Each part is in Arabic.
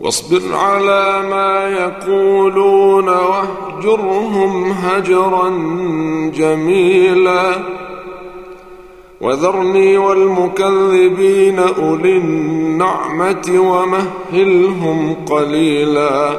واصبر على ما يقولون واهجرهم هجرا جميلا. وذرني والمكذبين أولي النعمة ومهلهم قليلا.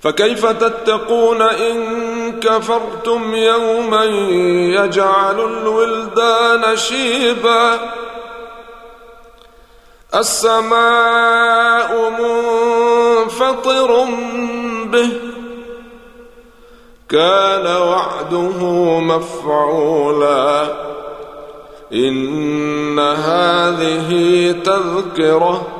فكيف تتقون إن كفرتم يوما يجعل الولدان شيبا؟ السماء منفطر به كان وعده مفعولا. إن هذه تذكرة.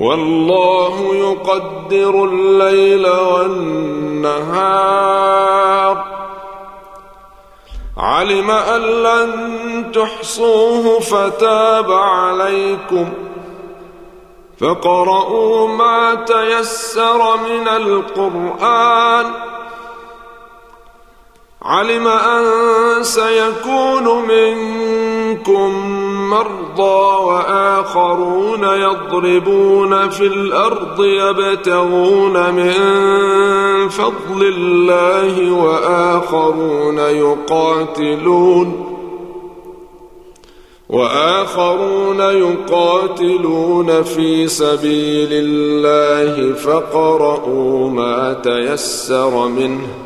والله يقدر الليل والنهار. علم أن لن تحصوه فتاب عليكم. فقرؤوا ما تيسر من القرآن. علم أن سيكون منكم مرضى وآخرون يضربون في الأرض يبتغون من فضل الله وآخرون يقاتلون وآخرون يقاتلون في سبيل الله فقرؤوا ما تيسر منه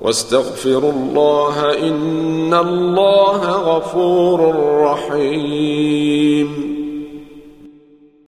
واستغفروا الله إن الله غفور رحيم.